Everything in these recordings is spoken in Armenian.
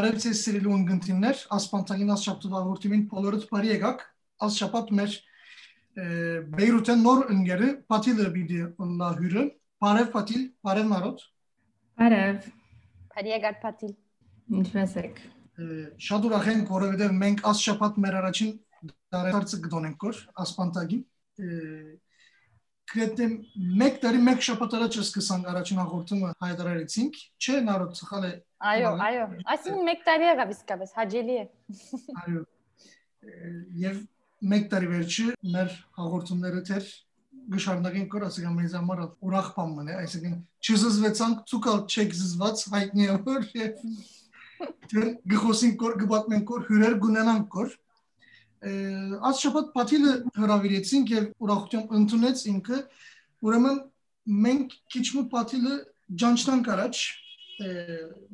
Արևցի սիրելի ունգընտիններ, ասպանտագին ասշապտու վաղորդիմին բոլորդ բարի եկաք, ասշապատ մեր Բեյրութեն նոր ընկերը Պատիլը բիդի ուննա հյուրը, բարև Պատիլ, բարև նարոտ։ Բարև։ Բարի եկաք Պատիլ։ Ինչպես եք։ Շատ ուրախ ենք, որովհետև մենք ասշապատ մեր առաջին դարեցարցը գտոնենք որ ասպանտագին գրեթե մեկ տարի մեկ շաբաթ առաջ սկսանք առաջին հաղորդումը հայտարարեցինք, չէ՞ նարոտ սխալ է։ Այո, այո։ Այսինքն մեկ տարի եղավ իսկապես, հաջելի է։ Այո։ Եվ մեկ տարի վերջը մեր հաղորդումները թեր գշարնագին կոր ասիկա մեզ համար ուրախ բան մնա, այսինքն չզզվեցանք, ցուկալ չեք զզված հայտնի է որ եւ գխոսին կոր գբատմեն կոր հյուրեր գունենան կոր աս շաբաթ պատիլը հրավիրեցինք եւ ուրախությամբ ընդունեց ինքը ուրեմն մենք քիչ մը պատիլը ջանչտանք առաջ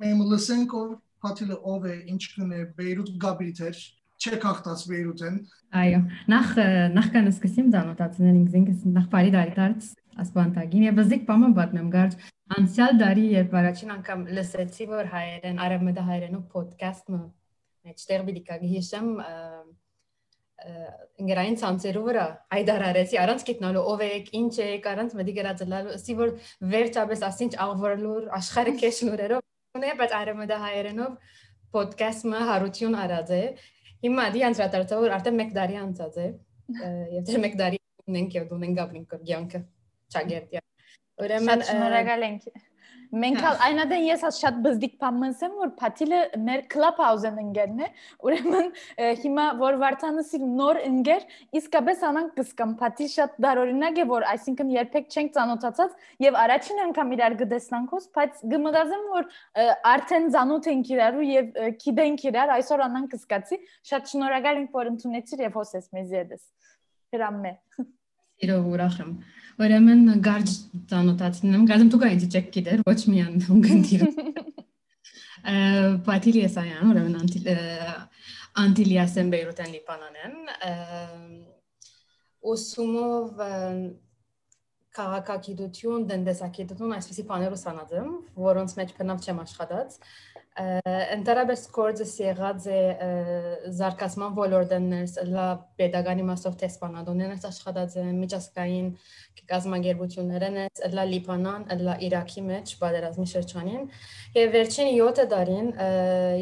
մենք լսենք ով պատիլը ով է ինչ կնե Բեյրութ Գաբրիթեր չեք հաղթած Բեյրութեն այո նախ նախքան սկսեմ ցանոթացնել ինքս նախ բարի դարիթարց ասպանտագին եւ բզիկ բամը պատմեմ գար անցյալ դարի երբ առաջին անգամ լսեցի որ հայերեն արևմտա հայերենով ոդքասթը մեջտեղ բիդիկա հիշեմ ընկերային ցանցերով վրա հայտարարեցի առանց գտնալու ով եք ինչ եք առանց մտի գրածելու ասի որ վերջապես ասինչ աղվորլուր աշխարհը քեշնուրերով ունե բայց արեմդա հայերենով ոդքասթը հարություն արած է հիմա դի անցրատարծա որ արդեն մեկ դարի անցած է եւ դեռ մեկ դարի ունենք եւ ունենք գաբլինկը ցանկը չագերտիա ուրեմն շնորհակալ ենք Մենք հալ այնադեն ես հա շատ բզդիկ բան մնսեմ որ Փաթիլը մեր Clubhouse-ն ընկերն է, ուրեմն հիմա որ Վարդանսի նոր ընկեր, իսկապես անանք կսկամ Փաթիլ շատ դարօրինակ է որ այսինքն երբեք չենք ծանոթացած եւ առաջին անգամ իրար գտեսնանքոս, բայց գմդազեմ որ արդեն ծանոթ ենք իրարու եւ գիտենք իրար, այսօր անանք կսկացի, շատ շնորհակալ ենք որ ընդունեցիր եւ հոսես մեզ եդես։ Հրամե։ Իրոք ուրախ եմ։ Ուրեմն գարջ ծանոթացնում, գազեմ դուք այնց չեք գիտեր, ոչ միան ունգնդիր։ Պատիլիա Սայան, ուրեմն անտիլ անտիլիասեն Բեյրութեն Լիբանանեն, ուսումով քաղաքագիտություն, տնտեսագիտություն, այսպեսի բաներով սանածեմ, որոնց մեջ բնավ չեմ աշխատած, Ընդհանրապես կորձս եղած է զարգացման ոլորտն լա pedagogy մասով տեսփանադոնն է աշխատած միջազգային կազմակերպություններն է լա Լիբանան, լա Իրաքի մեջ բادرազմի շրջանին եւ վերջին 7 տարին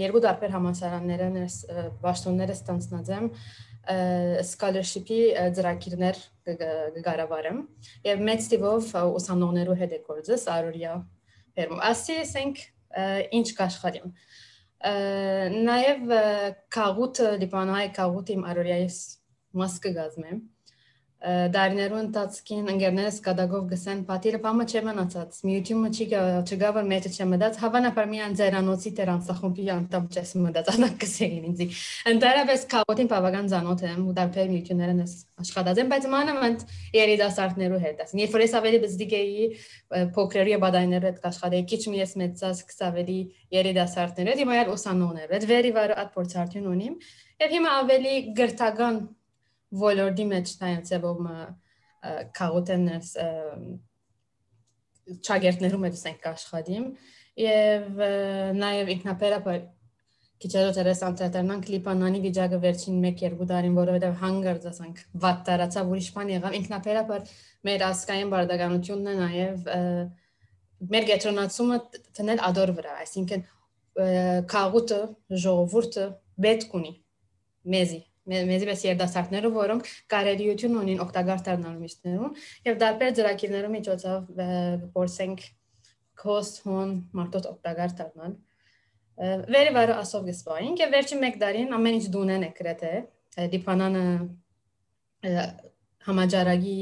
երկու տարբեր համասարաններն է աշխատունները ստանցնած եմ scholarship-ի ծրագիրներ կգարավարեմ եւ մեծ տիվով ուսանողներու հետ է կորձս արորիա Ասի ասենք ինչ կաշխարիմ նաև կաղուտը լիբանայի կաղուտի իմ արորիայից մաս դարներու ընթացքին ընկերներս կադագով գսեն պատիրը բամը չէ մնացած միությունը չի չգա որ մեջը չմտած հավանաբար մի անձերանոցի տեր անսախումբի անդամ չես մտած անակ կսեին ինձի ընդհանրապես քաոտին բավական զանոթ եմ ու դարբեր միություններն ես աշխատած եմ բայց մանավանդ երիտասարդներու հետ ասին երբ որ ես ավելի բզդիկ էի փոքրերի բադայներու հետ աշխատեի քիչ մի ես մեծած կսավելի երիտասարդներու հետ հիմա այլ ուսանողներու հետ վերի վար at փորձարկություն ունիմ եւ հիմա ավելի գրթական ոլորտի մեջ նայեցելով քաղուտենս ճագերտներում մեջ ենք աշխատիմ եւ նաեւ ինքնապերապար քիչերոց երեսան տերնանք Լիբանանի վիճակը վերջին 1-2 տարին, որովհետև հանգարց ասանք վատ տարածավ ուրիշ բան եղավ ինքնապերապար մեր ասկային բարդականությունն է նաև մեր գետրոնացումը տնել ադոր վրա, այսինքն քաղուտը, ժողովուրդը պետք ունի մեզի մեզի պես երդասարտները, որոնք կարելիություն ունին օգտակար դառնալու եւ դարբեր ծրագիրներու միջոցով գործենք cost հոն մարդոց օգտակար դառնալ։ Վերի վարը ասով գսվային եւ վերջին 1 տարին ամեն ինչ դունեն է գրեթե դիփանանը համաճարակի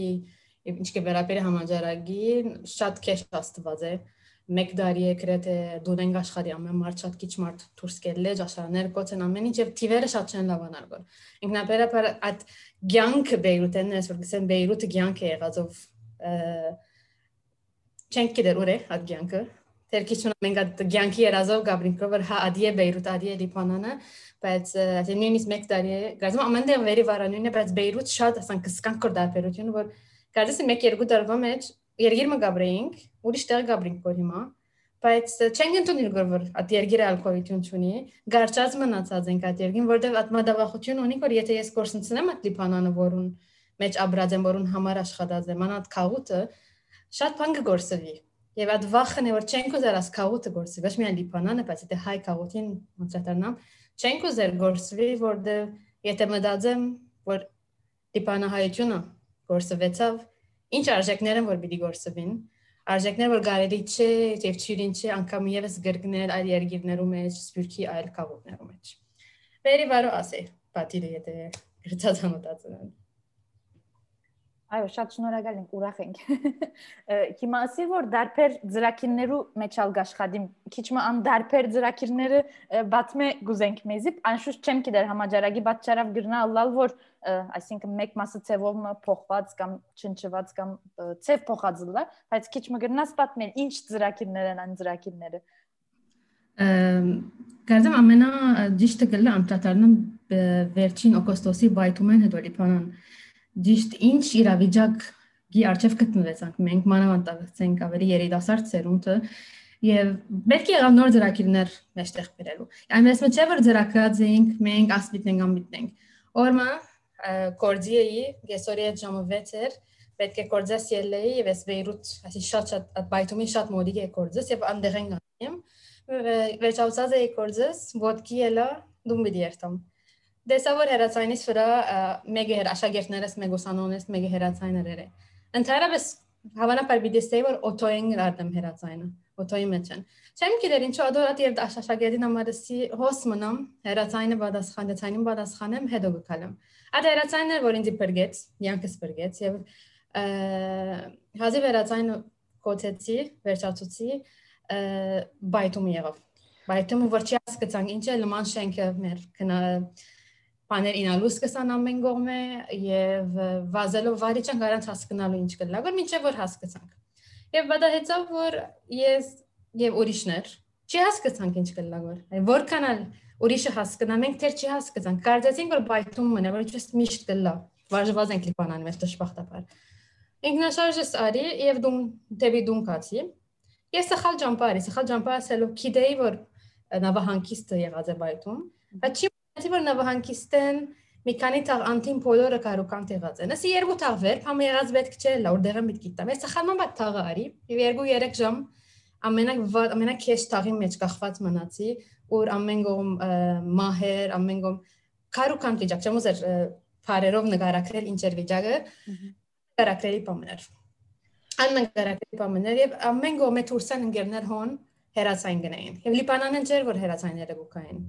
ինչ կվերապերի համաճարակի շատ քեշ աստված է մեկ դարի է գրեթե դունենք աշխարհի ամեն մարդ շատ քիչ մարդ դուրս է աշխարհներ կոչեն ամեն ինչ եւ թիվերը շատ չեն լավանալ գոր ինքնաբերաբար այդ ցանկը Բեյրութն է որ գսեն Բեյրութը ցանկ է եղածով չենք գիտեր ուր է այդ ցանկը Թերքիչուն մենք գյանքի երազով Գաբրինկով հա ադիե Բեյրութ ադիե Լիբանանը բայց ասեն նույնիսկ մեկ տարի է գազում ամենտեղ վերի վարանույնն է բայց Բեյրութ շատ ասան կսկանք կոր դարբերություն որ գազես մեկ երկու տարվա մեջ երգիրը գաբրեինք ուրիշ տեղ գաբրինք որ հիմա բայց չենք ընդունել որ այդ երգիրը ալկոհոլություն ունի գարչած մնացած ենք այդ երգին որտեղ ատմադավախություն ունի որ եթե ես կորսնցնեմ այդ Լիբանանը որուն մեջ աբրած եմ որուն համար աշխատած եմ անատ քաղուտը շատ բան կգործվի Եվ այդ վախն է որ չենք ուզեր աս քաղուտը գործի, ոչ միայն Լիբանանը, բայց եթե հայ քաղուտին ոնցատարնամ, չենք ուզեր գործվի, որտեղ եթե մտածեմ, որ Լիբանահայությունը գործվեցավ, ինչ արժեքներ են որ պիտի գործվին, արժեքներ որ կարելի չէ եւ ճիրին չէ անգամ եւս գրկնել այլ երկիրներու մեջ, սպյուրքի այլ քաղաքներու մեջ։ Վերի վարո ասե, պատիլը եթե գրծած համտածեն։ Այո, շատ շնորհակալ ենք, ուրախ ենք։ Հիմա ասի որ դարբեր ծրակիրներու մեջ ալ աշխատիմ, քիչ մը ան դարբեր ծրակիրները բացմե գուզենք մեզի, անշուշտ չեմ գիտեր համաճարակի պատճառով գրնա ալլալ որ այսինքն մեկ մասը ցևով փոխված կամ չնչված կամ ցև փոխածլա, բայց քիչ մը գրնաս պատմել ինչ ծրակիրներ են ան ծրակիրները։ Կարծեմ ամենա ճիշտը գլը անդրադառնամ վերջին օգոստոսի բայթումեն հետո Լիբանան ճիշտ ինչ իրավիճակի արժև գտնվեցանք մենք մանավանդակցենք ավելի երիտասարդ սերունդը եւ պետք է եղավ նոր ծրագիրներ մեջտեղ բերելու այնպես չէ որ ծրագրած էինք մենք ասպիտենք ամբիտենք օրմա կորձիեի գեսորի ժամը 6 էր պետք է կորձես ելեի եւ ես Բեյրութ ասի շատ շատ բայթումի շատ մոդիկ է կորձես եւ անդեղ են գանեմ վերջացած էի կորձես ոդկի ելա դում բիդի երթամ Դեսավոր հերացայինից վրա մեգը հեր աշակերտներս մեգ ուսանոնես մեգը հերացայիներ է։ Ընդհանրապես հավանաբար վիդեոստեի որ օտոյին գրադեմ հերացայինը, օտոյի մեջ են։ Չեմ գիտեր ինչու ադորատ եւ աշակերտին համարսի հոս մնամ, հերացայինը պատասխան, դեցայինին պատասխանեմ, հետո գկալեմ։ Այդ հերացայինը որ ինձ բրգեց, յանքս բրգեց եւ հազի հերացայինը կոթեցի, վերջացուցի, բայտում եղավ։ Բայտումը որ չի հասկացանք ինչ է լման շենքը մեր քնա բաներ ինալուս կսան ամեն կողմը եւ վազելով վարի չեն garanց հասկանալու ինչ կլա, որ մինչեւ որ հասկացանք։ Եվ վադահեցավ որ ես եւ ուրիշներ չի հասկացանք ինչ կլա որ։ որքան էլ ուրիշը հասկանա, մենք դեռ չի հասկացանք։ Կարծեցինք որ բայթում մնա, որ ճիշտ միշտ կլա։ Վարժված ենք լիբանան մեր դժբախտաբար։ Ինքնաշարժս արի եւ դու դեպի դուն կացի։ Ես սխալ ջամպարի, սխալ ջամպարսելով քիդեի որ նավահանգիստը եղած է բայթում, բայց չի Ասի որ նավահանգիստեն մի քանի տաղ անտին բոլորը կարուկան տեղած են։ Ասի երկու տաղ վեր, փամը եղած պետք չէ, լա որտեղը միտք գիտամ։ Ես խալման բա տաղը արի, եւ երկու երեք ժամ ամենակ ամենակ քեշ տաղի մեջ կախված մնացի, որ ամեն կողմ մահեր, ամեն կողմ կարուկան վիճակ, չեմ ուզեր բարերով նկարագրել ինչեր վիճակը, նկարագրելի բաներ։ Ան նկարագրելի բաներ եւ ամեն կողմը թուրսան ընկերներ հոն հերացային գնային։ Եվ Լիբանանն չէր որ հերացայինները գուկային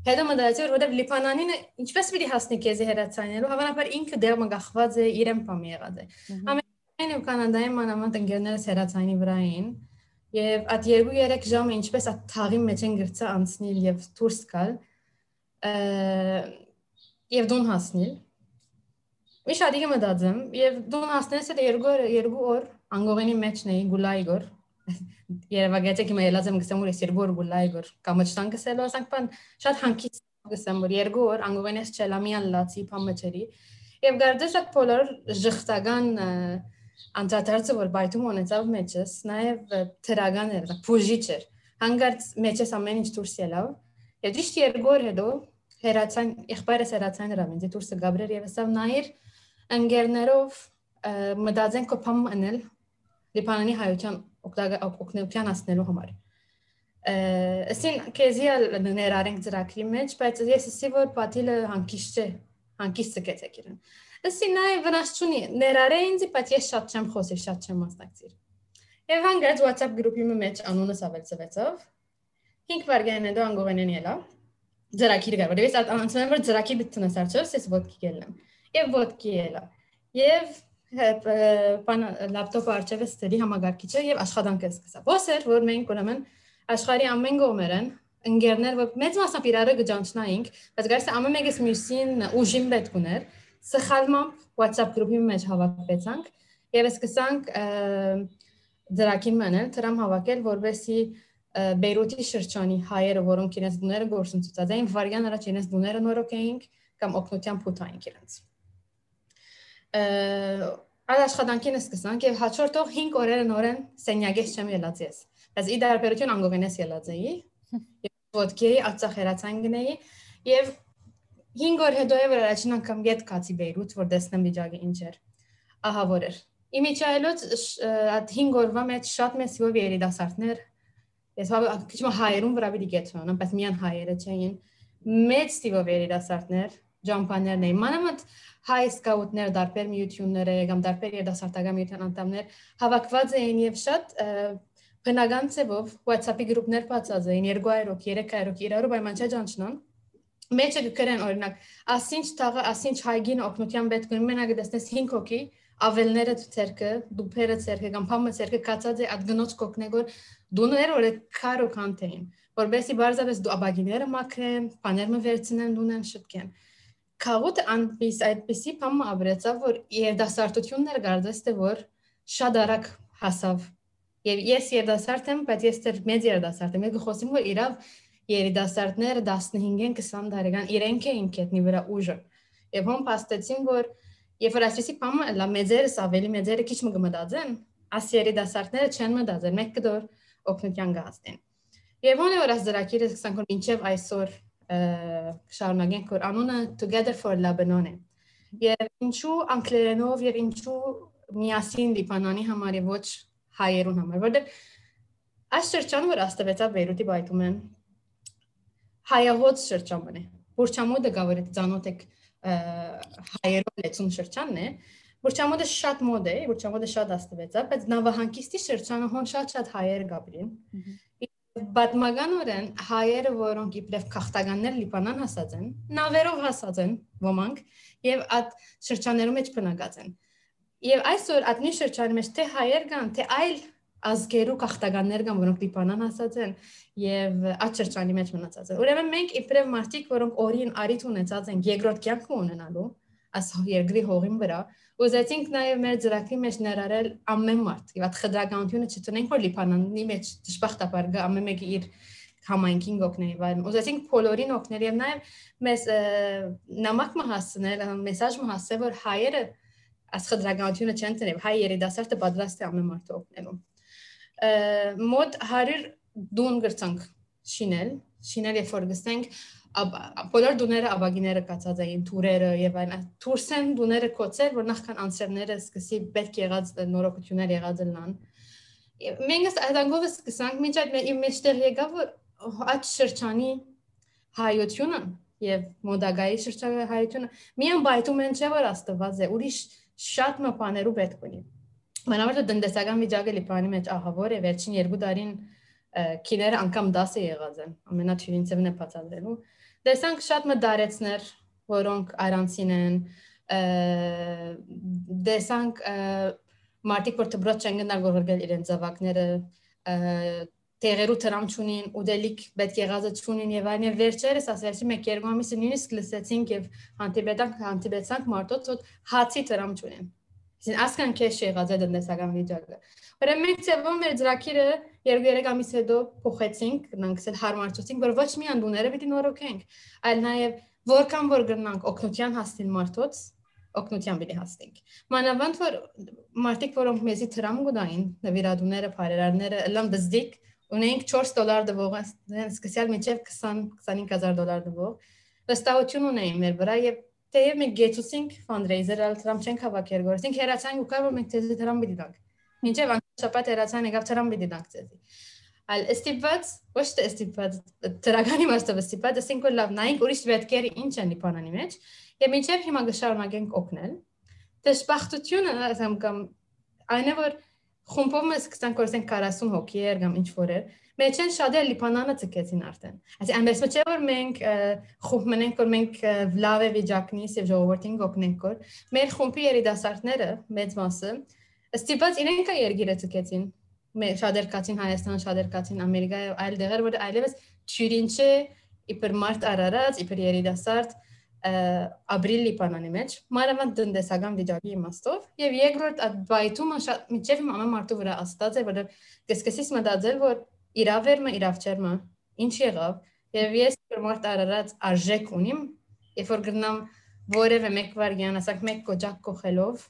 Հետո մտածեցի որ որովհետև Լիբանանին ինչպես պիտի հասնի քեզի հերացանելու, հավանաբար ինքը դեռ մգախված է իրեն բամի եղած է։ Ամենայն ու Կանադայի մանավանդ ընկերներս հերացանի վրա էին եւ այդ 2-3 ժամը ինչպես այդ թաղի մեջ են գրծա անցնել եւ դուրս գալ եւ դուն հասնել։ Ինչ ադիգը մտածեմ եւ դուն հասնես էլ երկու երկու օր անգողենի մեջն էի գուլայգոր Երևակայեցեք հիմա ելած եմ գսեմ որ ես երկու օր գուլայ գոր կամրջտան գսել ասանք բան շատ հանկից գսեմ որ երկու օր անգովենես չելամիան լացի փամեչերի եւ գարդես այդ բոլոր ժխտական անդրադարձը որ բայթում ունեցավ մեջս նաեւ թրագան էր փուժիչ էր հանգարց մեջս ամեն ինչ դուրս ելավ եւ դիշտ երկու օր հետո հերացան եղբայրս հերացան հրամ ինձ դուրսը գաբրեր եւ ասավ նայր ընկերներով մտածենք կոփամ անել Լիբանանի հայության օգնության հասնելու համար։ Ասին քեզի ներառենք ծրագրի մեջ, բայց ես ասի որ պատիլը հանկիստ չէ, հանկիստ կեցեք իրեն։ Ասի նայ վնաս չունի, ներառե ինձ, բայց ես շատ չեմ խոսի, շատ չեմ մասնակցիր։ Եվ հանգած WhatsApp գրուպի մեջ անունս ավելցվեցավ։ 5 վարգան հետո անգողենեն ելա։ Ձրակիր գար, որովհետեւ ես անցնում եմ որ ձրակիր դիտնես արչով, ես ոդկի գելեմ։ Եվ ոդկի ելա։ Եվ բան լապտոպը արջևը ստերի համագարկիչը եւ աշխատանքը սկսա։ Ո՞ս էր որ մենք ուրեմն աշխարհի ամեն կողմերեն ընկերներ որ մեծ մասամբ իրարը գճանչնայինք, բայց գարս ամեն մեկս մյուսին ուժին պետք ուներ։ Սխալմամբ WhatsApp գրուպի մեջ հավաքվեցանք եւ սկսանք դրակին մնել, դրամ հավաքել, որովհետեւ Բեյրութի շրջանի հայերը, որոնք իրենց դուները գործընծած էին, վարյան առաջ իրենց դուները նորոգ էին կամ օգնության փութային իրենց։ Այդ աշխատանքին սկսանք եւ հաջորդող 5 օրերը նորեն սենյակից չեմ ելած ես։ Բայց ի դարբերություն անգողենես ելած էի եւ ոդկեի ածախերացան գնեի եւ 5 օր հետո եւր առաջին անգամ գետ կացի Բեյրութ որ տեսնեմ վիճակը ինչ էր։ Ահա որ էր։ Իմիջայլոց այդ 5 օրվա մեջ շատ մեծ եւ երիտասարդներ ես քիչ հայերուն վրա պիտի գեցնան, բայց միան հայերը չէին։ Մեծ տիպով երիտասարդներ, ջամփաներն էին։ Մանավանդ հայ սկաուտներ, դարբեր միությունները կամ դարբեր երիտասարդական միության անդամներ հավաքված էին եւ շատ բնական ծևով WhatsApp-ի գրուպներ բացած էին 200-ով, 300-ով իրարու պայման չջանչնան։ Մեջը գրեն օրինակ, ասինչ տաղը, ասինչ հայգին օգնության պետք ունի մենակ դեսնես 5 հոգի, ավելները ցերկը, դուփերը ցերկը կամ փամը ցերկը կացած է այդ գնոց կոկնեգոր դուներ որ քարո կանտեին, որբեսի բարձրապես դու աբագիները մաքրեն, բաները վերցնեն դունեն շտկեն քաղուտ անպիս այդպիսի բամ ապրեցավ որ երդասարտություններ գարդես թե որ շատ արագ հասավ եւ ես երդասարտ եմ բայց ես դեռ մեծ երդասարտ եմ ես խոսում որ իրավ երդասարտները 15-ին 20 տարեկան իրենք էին կետնի վրա ուժը եւ հոմ փաստեցին որ երբ որ այսպեսի բամ լա մեծերս ավելի մեծերը քիչ մը գմդածեն աս երդասարտները չեն մտածել մեկ կդոր օգնության գազդեն եւ ոնե որ աս դրակիրը սկսանք որ ինչեւ այսօր շարունակենք որ անունը Together for Lebanon է։ Եվ ինչու անգլերենով եւ ինչու միասին Լիբանանի համար եւ ոչ հայերուն համար, որտեղ այս շրջանը որ աստվածա Բեյրութի բայթում են հայահոց շրջանն է։ Բուրչամոդը գավերը ցանոթ եք հայերով լեցուն շրջանն է, Բուրչամոդը շատ մոդ է, Բուրչամոդը շատ աստվածա, բայց նավահանգիստի շրջանը հոն շատ-շատ հայեր գաբրին Պատմականորեն հայերը, որոնք իբրև քաղաքտականներ Լիբանան հասած են, նավերով հասած են ոմանք եւ այդ շրջաններում մեջ բնակած են։ Եվ այսօր այդ նույն շրջանի մեջ թե հայեր կան, թե այլ ազգերու քաղաքտականներ կան, որոնք Լիբանան հասած են եւ այդ շրջանի մեջ մնացած են։ Ուրեմն մենք իբրև մարդիկ, որոնք օրին արիթ ունեցած են, երկրորդ կյանք ունենալու, աս երկրի հողին վրա, Ուզեցինք նաև մեր ծրագրի մեջ ներառել ամեն մարդ։ Եվ այդ խտրականությունը չտնենք, որ Լիբանանի մեջ դժբախտաբար ամեն մեկը իր համայնքին օգնի, բայց ուզեցինք բոլորին օգնել եւ նաև մեզ նամակ մահացնել, մեսաժ մահացել, որ հայերը աս խտրականությունը չեն տնեւ, հայ երիտասարդը պատրաստ է ամեն մարդը օգնելու։ Մոտ 100 դուն գրցանք շինել, շինել երբ որ գստենք բոլոր դուները աբագիները կացած էին թուրերը եւ այլն թուրսեն դուները կոծեր որ նախքան անցերները սկսի պետք եղած նորոգություններ եղած լան մենք այդ անգովը սկսանք մինչ այդ իմ մեջտեղ եկավ որ այդ շրջանի հայությունը եւ մոդագայի շրջանի հայությունը միան բայթում են չէ որ աստված է ուրիշ շատ մը բաներու պետք ունի մանավանդ տնտեսական վիճակը լիբանի մեջ ահավոր է վերջին երկու տարին քիները անգամ 10 է եղած են ամենաթյուրին ծևն է բացատրելու Տեսանք շատ մտարեցներ, որոնք արանցին են, տեսանք մարդիկ որ դբրոց չեն գնալ գորգել իրենց զավակները տեղերու տրամ չունին, ուդելիք պետք եղածը չունին եւ այլն եւ վերջերս ասեցի մեկ երկու ամիսը նույնիսկ լսեցինք եւ հանդիպեցանք հանդիպեցանք մարդոց որ հացի տրամ չունին։ Իսկ ասկան քեշ եղած է դնդեսական վիճակը։ Ուրեմն մենք ծեվում մեր ծրագիրը 2-3 ամիս հետո փոխեցինք, գնանք ասել հարմարեցինք, որ ոչ միայն դուները պիտի նորոգենք, այլ նաև որքան որ գնանք օգնության հասնին մարդոց, օգնության պիտի հասնենք։ Մանավանդ որ մարդիկ, որոնք մեզի տրամ գուտային, նվիրատուները, բարերարները, լամ բզդիկ, ունենք 4 դոլար դվող, սկսյալ մինչև 20-25000 դոլար դվող, վստահություն ունեին մեր վրա եւ թեև մենք գեցուցինք fundraiser, այլ տրամ չենք հավաքել, գործինք հերացանք ու կա որ մենք դեզ տրամ պիտի տանք։ Մինչև շաբաթ երացան եկավ ծրամ պիտի դանք ձեզի։ Այլ ստիպված, ոչ թե ստիպված, դրականի մասով ստիպված, ասենք որ լավ նայենք ուրիշ վետքերը ինչ են Լիբանանի մեջ, եւ մինչև հիմա կշարունակենք օգնել։ Դժբախտությունը ասեմ կամ այնը որ խումբով մեզ սկսանք գործենք 40 հոգիեր կամ ինչ որ էր, մեջ են շատ էլ Լիբանանը ցկեցին արդեն։ Այսինքն այնպես չէ որ մենք խումբ մնենք որ մենք լավ է վիճակնից եւ ժողովրդին օգնենք որ մեր խումբի երիտասարդները մեծ մասը Ստիպած իրենք երգիրը ցկեցին։ Մեր շատեր կացին Հայաստան, շատեր կացին Ամերիկա եւ այլ դեղեր, որ այլևս ճյուրինչը իբր մարտ արարած, իբր երիտասարդ ապրիլ Լիբանանի մեջ, մանավանդ տնտեսական վիճակի իմաստով եւ երկրորդ այդ բայթումը շատ միջև ամեն մարդու վրա աստած է, որովհետեւ կսկսես մտածել, որ իրավերմը իրավչերմը ինչ եղավ եւ ես որ տարած արժեք ունիմ երբ որ գտնամ որևէ մեկ վարյան ասած մեկ կոճակ կողելով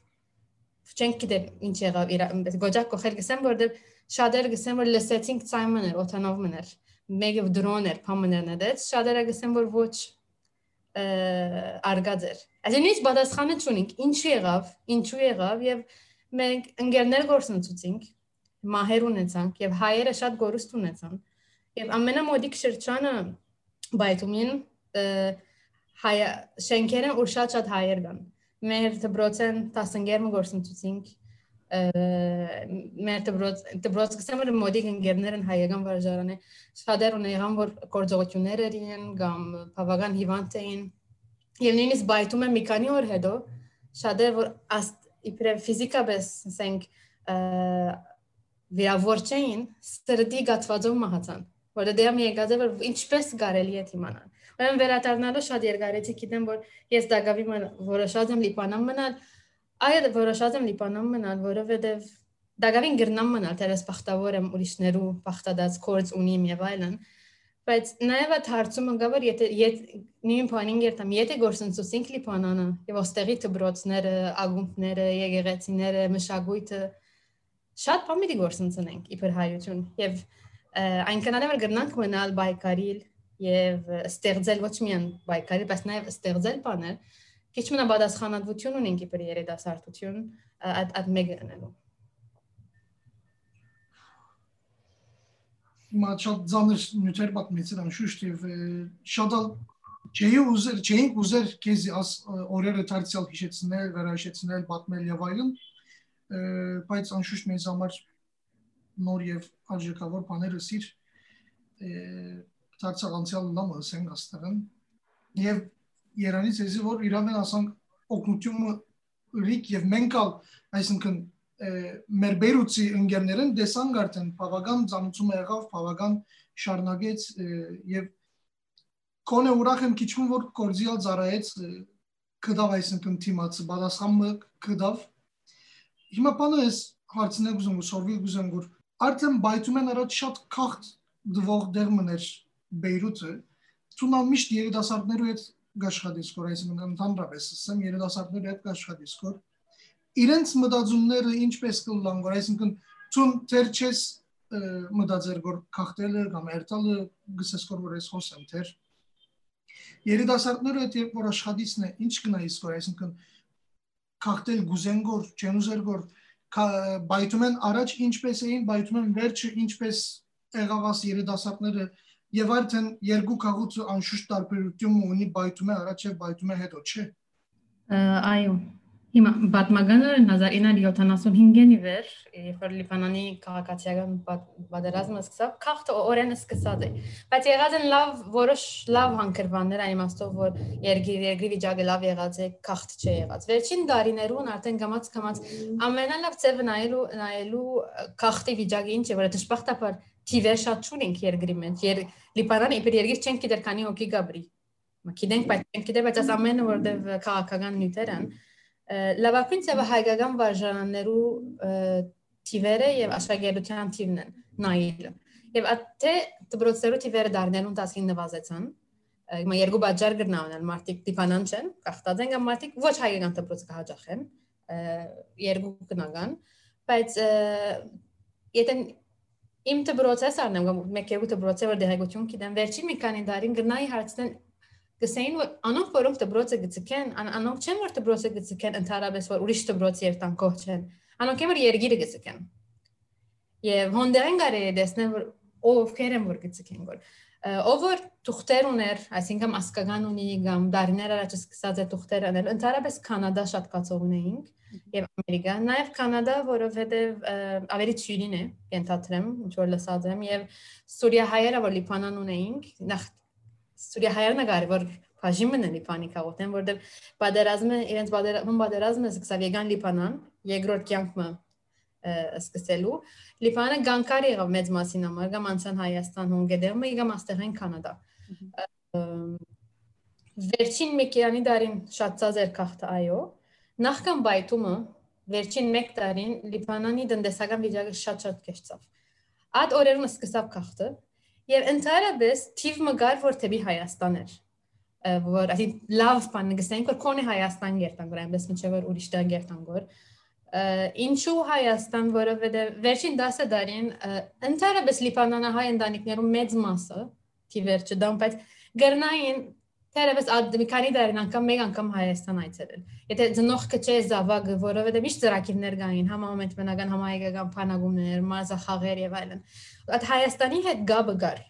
չենք գիտեր ինչ եղավ իր գոջակ կողել գսեմ որ շատերը գսեմ որ լսեցինք ցայմներ օթանով մներ մեկը դրոներ փամներն դեց շատերը գսեմ որ ոչ արգած էր այսինքն ինչ պատասխանը չունենք ինչ եղավ ինչու եղավ եւ մենք ընկերներ գործընծուցինք մահեր ունեցանք եւ հայերը շատ գորուստ ունեցան եւ ամենամոդիկ շրջանը բայթումին հայ շենքերը ու շատ-շատ հայեր կան մեր դբրոցեն 15-ը գործընծուցինք մեր դբրոց դբրոց կսեմ որ մոդիկ ընկերներն հայական վարժարանը շատեր ունեին որ գործողություններ էին կամ բավական հիվանդ էին եւ նույնիսկ բայթում եմ մի քանի օր հետո շատեր որ իբրև ֆիզիկապես ասենք վիրավոր չէին սրտի գացվածով մահացան որը դեռ մի եկած է որ ինչպես կարելի է իմանալ Ուրեմն վերադառնալու շատ երկարեցի գիտեմ որ ես դակավի որոշած եմ լիպանամ մնալ այլ որոշած եմ լիպանամ մնալ որովհետև դակավին գրնամ մնալ դերս բախտավոր եմ ուրիշներու բախտադած կորց ունիմ եւ այլն բայց նաեւ այդ հարցումը գա որ եթե նույն բանին երթամ եթե գործընծուսինք լիպանանը եւ ոստեղի դբրոցները ագումբները եկեղեցիները մշակույթը շատ բամիդի գործընծնենք իբր հայություն եւ այնքան էլ գրնանք մնալ բայկարիլ եւ ստեղծել ոչ միայն բայկարի, բայց նաեւ ստեղծել բաներ, քիչ մնա պատասխանատվություն ունենք իբր երիտասարդություն այդ այդ մեկը անելու։ Հիմա շատ ծանր նյութեր պատմեցին անշուշտ եւ շատ չէի ուզեր, չէինք ուզեր քեզ օրերը դարձյալ հիշեցնել, վերահիշեցնել, պատմել եւ այլն, բայց անշուշտ մեզ համար նոր եւ արժեքավոր բաները սիր դարձավ անցյալ նամը ասենք աստեղն եւ Երանից էսի որ Իրանն ասանք օգնությունը ռիկ եւ մենքալ այսինքն մեր բերուցի ընկերներն դեսան արդեն բավական ծանուցումը եղավ բավական շարնագեց եւ կոնե ուրախ եմ քիչում որ կորզիալ ծարայեց կդավ այսինքն թիմացը բալասամը կդավ հիմա բանը էս հարցնեք ուզում սորվի ուզում որ արդեն բայթում են առաջ շատ քաղտ դվող դեր մներ Բեյրութը ցունալ միշտ երիտասարդներու հետ աշխատիցքոր, այսինքն ընդհանրապես ասեմ երիտասարդներու հետ աշխատիցքոր իրենց մտածումները ինչպես կլան, որ այսինքն ցուն թեր չես մտածեր որ քաղտելը կամ երթալը գսեսքոր որ ես խոսեմ թեր երիտասարդները հետ երբ որ աշխատիցն է ինչ կնայիս որ այսինքն քաղտել գուզենգոր չենուզերգոր բայթում են առաջ ինչպես էին բայթում են վերջը ինչպես եղավաս երիտասարդները եւ արդեն երկու քաղուց անշուշտ տարբերություն ունի բայթում է առաջ եւ բայթում է հետո, չէ։ Այո։ Հիմա պատմականը 1975-ին ի վեր, երբ որ Լիբանանի քաղաքացիական պատերազմը սկսավ, քաղաքը օրենը սկսած է։ Բայց եղած են լավ որոշ լավ հանգրվաններ այն իմաստով, որ երկրի երկրի վիճակը լավ եղած է, քաղաք չէ եղած։ Վերջին դարիներուն արդեն գամած կամած ամենալավ ծևը նայելու նայելու քաղաքի վիճակը ինչ է, որ դժբախտաբար թիվեր շատ չունենք երկրի մեջ։ Լիբանանը իբր երկիր չենք գիտեր քանի հոգի գաբրի։ Մակիդենք բայց չենք գիտեր բայց աս ամենը որտեվ քաղաքական նյութեր են լավագույն ծավը հայկական վարժարաններու թիվերը եւ աշխագերության թիվն են նայելը։ Եվ թե դպրոցերու թիվերը դառնելուն 15 նվազեցան, հիմա երկու բաժար գրնավել մարտիկ դիպանան չեն, կախտած են կամ մարտիկ ոչ հայկական դպրոց կհաջախեն, երկու կնական, բայց եթե իմ դպրոցեսարն եմ մեկ երկու դպրոցը որ դեղեցություն գիտեմ վերջին մի քանի տարին գնայի հարցնեն գսեին որ անոնք որոնք դպրոցը գծկեն անոնք չեն որ դպրոցը գծկեն ընդհանրապես որ ուրիշ դպրոցի երթան կող չեն անոնք են որ երգիրը գծկեն եւ հոնդերեն գարե դեսնեն որ ովքեր են որ գծկեն որ ով որ թուղթեր ուներ, այսինքն ասկական ունի կամ դարիներ առաջ սկսած է թուղթեր անել, ընդհանրապես կանադա շատ կացող ունեինք եւ Ամերիկա, նաեւ Կանադա, որովհետեւ ավելի ճյուրին է, ենթադրեմ, ինչ որ լսած եմ եւ Սուրիա հայերը որ Լիբանան ունեինք, նախ Սուրիա հայերն ագար որ բաժիմն է Լիբանի քաղաքն, որտեղ պատերազմը իրենց պատերազմը սկսավ եկան Լիբանան, երկրորդ կյանքը սկսելու Լիբանը գանկար եղավ մեծ մասին համար, կամ անցան Հայաստան, Հունգարիա, կամ աստեղեն Կանադա։ Վերջին մեկյանի դարին շատ էր քաղաքը, այո, Նախքան բայթումը վերջին 1 տարին Լիբանանի տնտեսական վիճակը շատ-շատ կեղծավ։ Այդ օրերում սկսավ քաղտը եւ ընդհանրապես թիվ մգար որ թեպի Հայաստան էր որ ասի լավ բան գսենք որ կոնե Հայաստան գերտան որ այնպես ինչեւ որ ուրիշ տեղ գերտան գոր ինչու Հայաստան, որովհետև վերջին 10 դարին ընդհանրապես լիբանանահայ ընտանիքներում մեծ մասը թիվեր չդան, բայց գրնային Թերևս մի քանի դարին անգամ մեկ անգամ Հայաստան այցելել։ Եթե ծնողքը չէ զավակը, որովհետև միշտ ծրակիրներ կային, համամենտ բնական համայնքական փանագումներ, մարզախաղեր եւ այլն։ Այդ Հայաստանի հետ գաբը գար։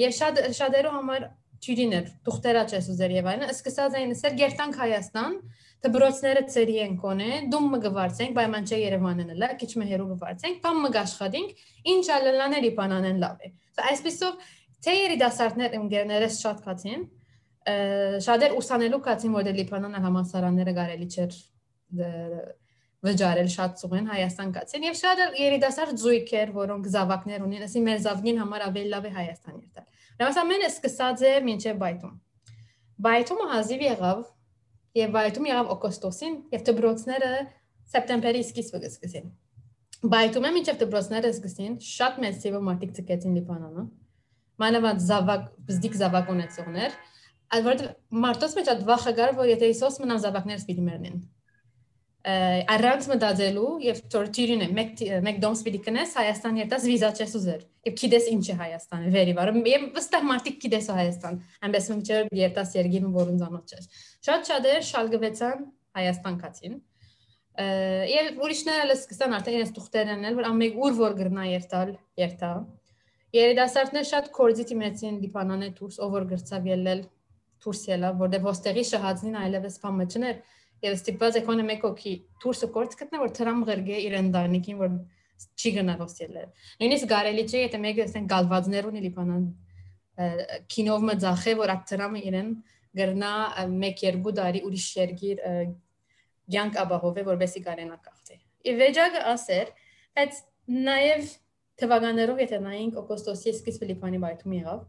Եվ շատ շատերու համար ճիրիներ, դուխտերա չես ուզեր եւ այլն, սկսած այն սեր գերտանք Հայաստան, դբրոցները ծերի են կոնե, դում մը գվարցենք, բայման չէ Երևանն լա, քիչ մը հերու գվարցենք, բամ մը աշխատենք, ինչ ալլաների բանանեն լավ է։ Այսպեսով Թե երիտասարդներ ընկերներս շատ կացին, շատեր ուսանելու կացին, որ դե Լիբանանը համասարանները կարելի չէր վճարել շատ ծուղեն Հայաստան կացին եւ շատ երիտասարդ զույգեր, որոնք զավակներ ունեն, ասի մեր զավգին համար ավելի լավ է Հայաստան երթալ։ Դրանց ամենը սկսած է մինչև բայթում։ Բայթումը հազիվ եղավ եւ բայթում եղավ օգոստոսին եւ դբրոցները սեպտեմբերի սկիզբը սկսեցին։ Բայթումը մինչև դբրոցները սկսեցին շատ մեծ թիվով մարդիկ ցկեցին Լիբանանը մանավանդ զավակ բզդիկ զավակ ունեցողներ որովհետև մարտոս մեջ այդ վախը գար որ եթե իսոս մնամ զավակներս պիտի մեռնեն առանց մտածելու եւ տորտիրին է մեկ մեկ դոմս պիտի կնես Հայաստան երտաս վիզա չես ուզեր եւ գիտես ինչ է Հայաստանը վերի վար եւ վստահ մարդիկ գիտես Հայաստան այնպես ոչ երտաս երգին որուն զանոթ չես շատ շատեր շալգվեցան Հայաստան կացին եւ ուրիշները լսկսան արդեն իրենց դուխտերն են որ ամեկ ուր որ գրնա երտալ երտա Երիտասարդներ շատ կորձի դիմեցին Լիբանանը դուրս, ով որ գրծավ ելնել դուրս ելավ, որտեղ ոստեղի շահածնին այլևս բամը չներ, եւ ստիպված եկոնը մեկ օքի դուրսը կորց գտնա, որ թրամ ղրգե իր ընտանիքին, որ չի գնա ոս ելնել։ Նույնիսկ կարելի չէ, եթե մեկը ասեն գալվածներ ունի Լիբանան կինով մը ձախե, որ այդ թրամը իրեն գրնա 1-2 տարի ուրիշ երգիր ցանկ ապահովե, որովհետեւ կարենա կախտի։ Եվ վեճակը ասեր, բայց նաև Թվականներով եթե նայենք օգոստոսի սկիզբ Ֆիլիպինի բայթում եղավ։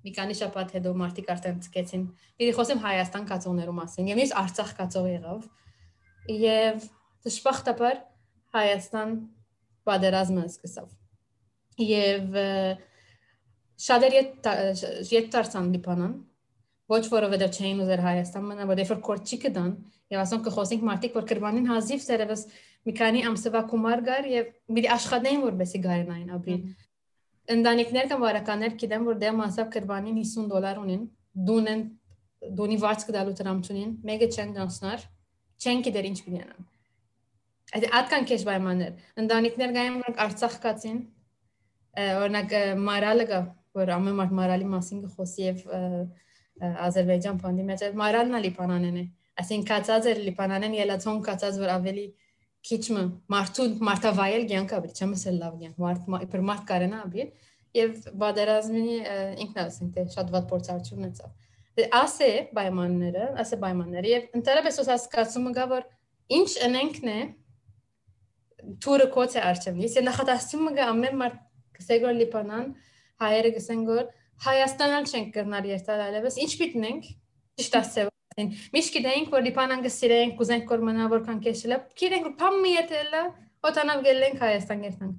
Մի քանի շաբաթ հետո մարտիկ արդեն ցկեցին։ Պիտի խոսեմ Հայաստան կացողներու մասին։ Եվ ես Արցախ կացող եղավ։ Եվ դժբախտաբար Հայաստան պատերազմը սկսավ։ Եվ շատեր ետ դարձան Լիբանան, ոչ որովհետև չէին ուզեր Հայաստան մնալ, որովհետև որ կորչի կդան, եւ ասոնք կխոսենք մարտիկ, որ կրբանին հազիվ սերևս մի քանի ամսվա գումար գար եւ մի աշխատեին որպեսի գարենային ապրիլ ընտանիքներ կամ վարականներ գիտեմ որ դեմ մասավ կրբանին 50 դոլար ունին դունեն դունի վարձ կդալու տրամցունին մեկը չեն դասնար չեն գիտեր ինչ պիտենան այդ ատկան քեշ պայմաններ ընտանիքներ գային որ արցախ կացին օրինակ մարալը կա որ ամեն մարդ մարալի մասին կխոսի եւ Ադրբեջան բանդի մեջ մարալն է լիբանանեն է այսինքն կացած է լիբանանեն ելացոն կացած որ ավելի քիչմը մարդու մարտավայել ցանկա բիտ չեմ ասել լավ ցանկ մարդ իբր մարդ կարենա բիտ եւ բادرազմի ինքնասին թե դե շատ ված փորձարություն ունեցավ դե ասե պայմանները ասե պայմանները եւ ընդերապես ոս հասկացումը գա որ ինչ ընենքն է թուրը կոց է արջեմ ես նախատասում գա ամեն մարդ կսեգոր լիպանան հայերը գսեն գոր հայաստանալ չենք կրնար երթալ այլևս ինչ պիտնենք ճիշտ ասեմ Այն միշտ գիտենք որ Լիբանան գսիրենք, կուզենք որ մնա որքան քեշլա։ Գիտենք որ փամը յետելա, օտանավ գելենք Հայաստան երթանք։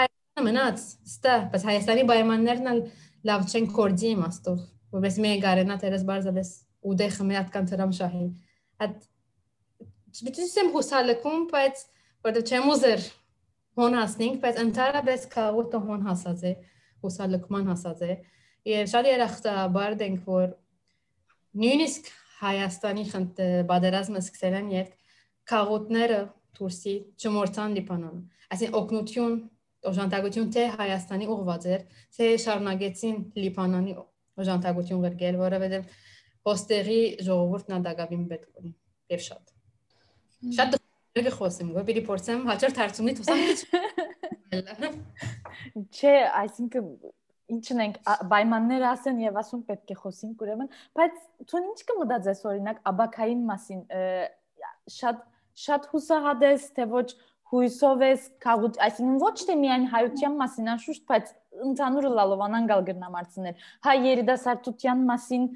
Հայաստանը մնաց, ստա, բայց Հայաստանի պայմաններն լավ չեն կորձի իմաստով, որպես մի գարենա դերս բարձավես ուդե խմի atkan թրամ շահին։ Այդ չպիտի հուսալքում, բայց որտեղ չեմ ուզեր հոն հասնենք, բայց ընդհանրապես քաղուտը հոն հասած է, հուսալքման հասած է։ Եվ շատ երախտաբար դենք որ նույնիսկ Հայաստանի պատերազմը սկսել են, երբ քաղոտները Թուրսի չմորցան Լիբանանը։ Այսինքն օկնություն, օժանդակություն թե Հայաստանի ուղված էր, թե շարունակեցին Լիբանանի օժանդակություն գրել, որովհետև ոստերի ժողովուրդն անդակավին պետք ունի եւ շատ։ Շատ դժվար խոսեմ, գո պիտի փորձեմ հաջորդ հարցումից ուսանք։ Չէ, այսինքն ինչն ենք պայմաններ ասեն եւ ասում պետք է խոսենք ուրեմն բայց ցուն ինչ կմտածես օրինակ աբակային մասին շատ շատ հուսահատես թե ոչ հույսով ես քաղուտ այսինքն ոչ թե միայն հայության մասին անշուշտ բայց ընդհանուր լալովանան գալ գրնամարցներ հայ երիտասարդության մասին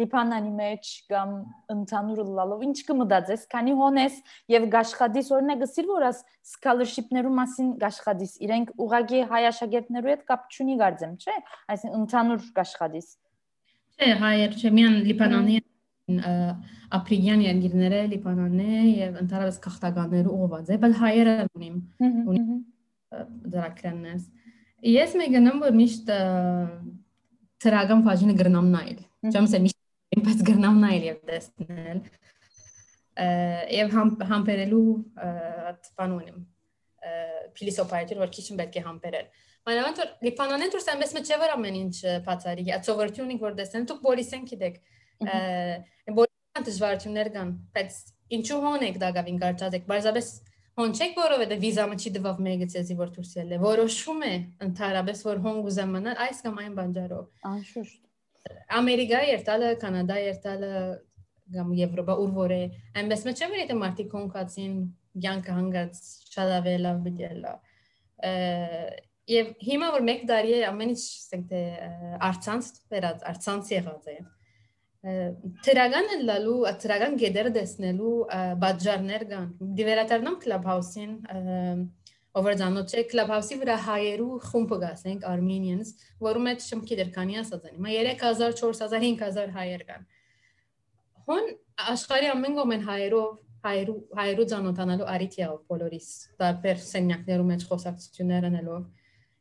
լիփանանի մեջ կամ ընդհանուր լալով ինչ կմտածես, քանի հոնես եւ գաշխադիս օրինակ գսիր որ աս scholarship-ներու մասին գաշխադիս, իրենք ուղագի հայ աշակերտներու հետ կապ չունի գարձեմ, չէ՞, այսինքն ընդհանուր գաշխադիս։ Չէ, հայեր, չէ, միան լիփանանի ապրիգյան երկիրները լիբանանն է եւ ընդհանրապես քաղաքականները ուղղված է, բայց հայերը ունիմ ունի դրակրաններս։ Ես մեգնամ որ միշտ ծրագան բաժինը գրնամ նայել։ Չեմ ասել միշտ ինքս գրնամ նայել եւ տեսնել։ Եվ համբերելու այդ բան ունիմ փիլիսոփայություն որ քիչ պետք է համբերել։ Մանավանդ որ լիբանանեն դուրս մեծ չէ որ ամեն ինչ բացարի։ Ածովորություն որ տեսնեմ դուք բոլիսեն գիտեք Բոլորը դժվարություններ կան, բայց ինչու հոն եք դակավին կարճացեք, բարձրապես հոն չեք, որովհետեւ վիզամը չի դվավ մեկը ցեզի որ դուրս ելը։ Որոշում է ընդհանրապես որ հոն գուզամանալ այս կամ այն բանջարով։ Անշուշտ։ Ամերիկա երթալը, Կանադա երթալը կամ Եվրոպա ուր որ է, այնպես չէ որ եթե մարդիկ հոնքացին յանքը հանգած լավ բիդելա։ Եվ հիմա որ մեկ տարի է ամեն ինչ ասենք արցանց վերած արցանց եղած է Թրագանը լալու, թրագան գեդերը դեսնելու բաժարներ կան։ Դիվերատարնամ Clubhouse-ին overdanot չէ Clubhouse-ի վրա հայերու խումբը գասենք Armenians, որում մեջ շմքիդեր կանի ասած են։ Հիմա 3000, 4000, 5000 հայեր կան։ Հոն աշխարհի ամեն կողմեն հայերով հայերու հայերու ճանոթանալու արիթիա բոլորիս տարբեր սենյակներում մեջ խոսակցություններ անելով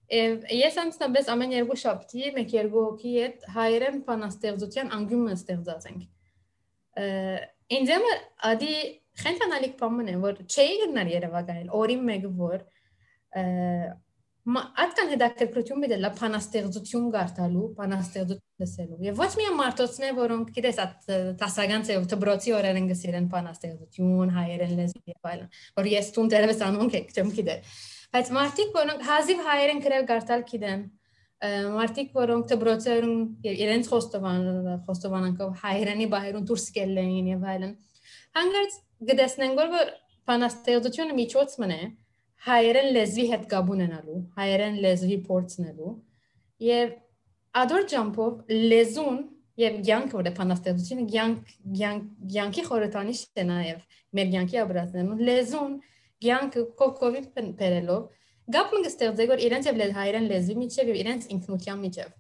Ես անցնաբես ամեն երկու շաբթի մեկ երկու հոգի հետ հայերեն բանաստեղծության անգյումը ստեղծած ենք։ Ինձ եմ ադի խենթանալիք բամն է որ չէի գնալ Երևանայել օրին մեկը որ Ատկան հետաքրքրություն մի դելա բանաստեղծություն գարտալու, բանաստեղծություն լսելու։ Եվ ոչ միայն մարդոցներ, որոնք գիտես, տասական ծեով դբրոցի օրեր են գսիրեն բանաստեղծություն, հայերեն լեզու եւ այլն, որ ես տուն դերևս անոնք եք, չեմ գիտեր։ Բայց մարդիկ, որոնք հազիվ հայերեն գրել գարտալ գիտեն, մարդիկ, որոնք դբրոցերում իրենց խոստովան խոստովանանքով հայերենի բահերուն դուրս գելեն եւ այլն։ Հանգարց գտեսնեն որ բանաստեղծությունը միջոց մնե հայերեն լեզվի հետ կապ ունենալու, հայերեն լեզվի փորձնելու եւ ադոր ջամփով լեզուն եւ յանքը որ է բանաստեղծությունը յանք յանքի խորհրդանիշ է նաեւ մեր յանքի ապրածներում լեզուն կյանքը կոկովի բերելով գապը կստեղծե որ իրենց եւ հայերեն լեզվի միջև եւ իրենց ինքնության միջև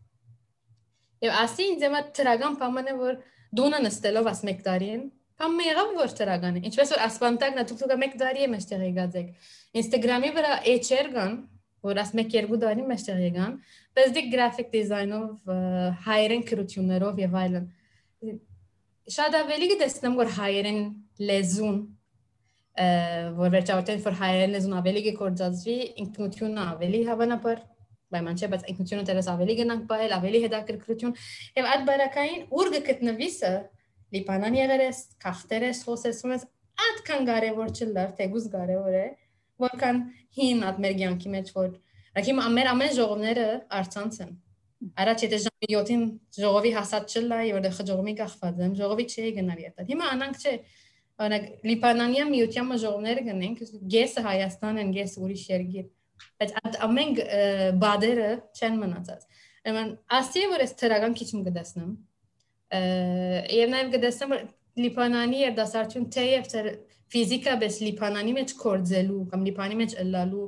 եւ ասի ինձ եմ տրագան պամանը որ դունը նստելով աս մեկ տարին Կամ եղավ որ տրագան է։ Ինչպես որ ասպանտակն դուք մեկ տարի է մեջտեղ եկածեք։ Instagram-ի վրա HR կան, որ աս մեկ երկու տարի մեջտեղ եկան, բայց դի գրաֆիկ դիզայնով, հայերեն քրություններով եւ այլն։ Շատ ավելի կտեսնեմ որ հայերեն լեզուն որ վերջավորապես որ հայերեն լեզուն ավելի կգործածվի, ինքնությունը ավելի հավանաբար պայման չէ, բայց ինքնությունը դերս ավելի գնանք բայել, ավելի հետաքրքրություն եւ այդ բարակային ուր գտնվիսը լիբանան եղել ես, քախտեր ես, խոսեսում ես, այդքան կարևոր չլար, թե գուզ կարևոր է, որքան հին այդ մեր ցանկի մեջ որ Ակիմ ամեն ամեն ժողովները արցանց են։ Առաջ եթե ժամի 7-ին ժողովի հասած չլա, եւ դա ժողովի կախված եմ, ժողովի չի գնալ եթե։ Հիմա անանք չէ, օրինակ Լիբանանյա միության ժողովները գնենք, գեսը Հայաստան են, գես ուրիշ երկիր։ Բայց այդ ամեն բադերը չեն մնացած։ Ուրեմն, ասի որ ես թերական քիչ մգդասնեմ, Եվ նաև գտեսեմ Լիբանանի եւ դասարություն թեև ֆիզիկա բես Լիբանանի մեջ կորձելու կամ Լիբանի մեջ ըլլալու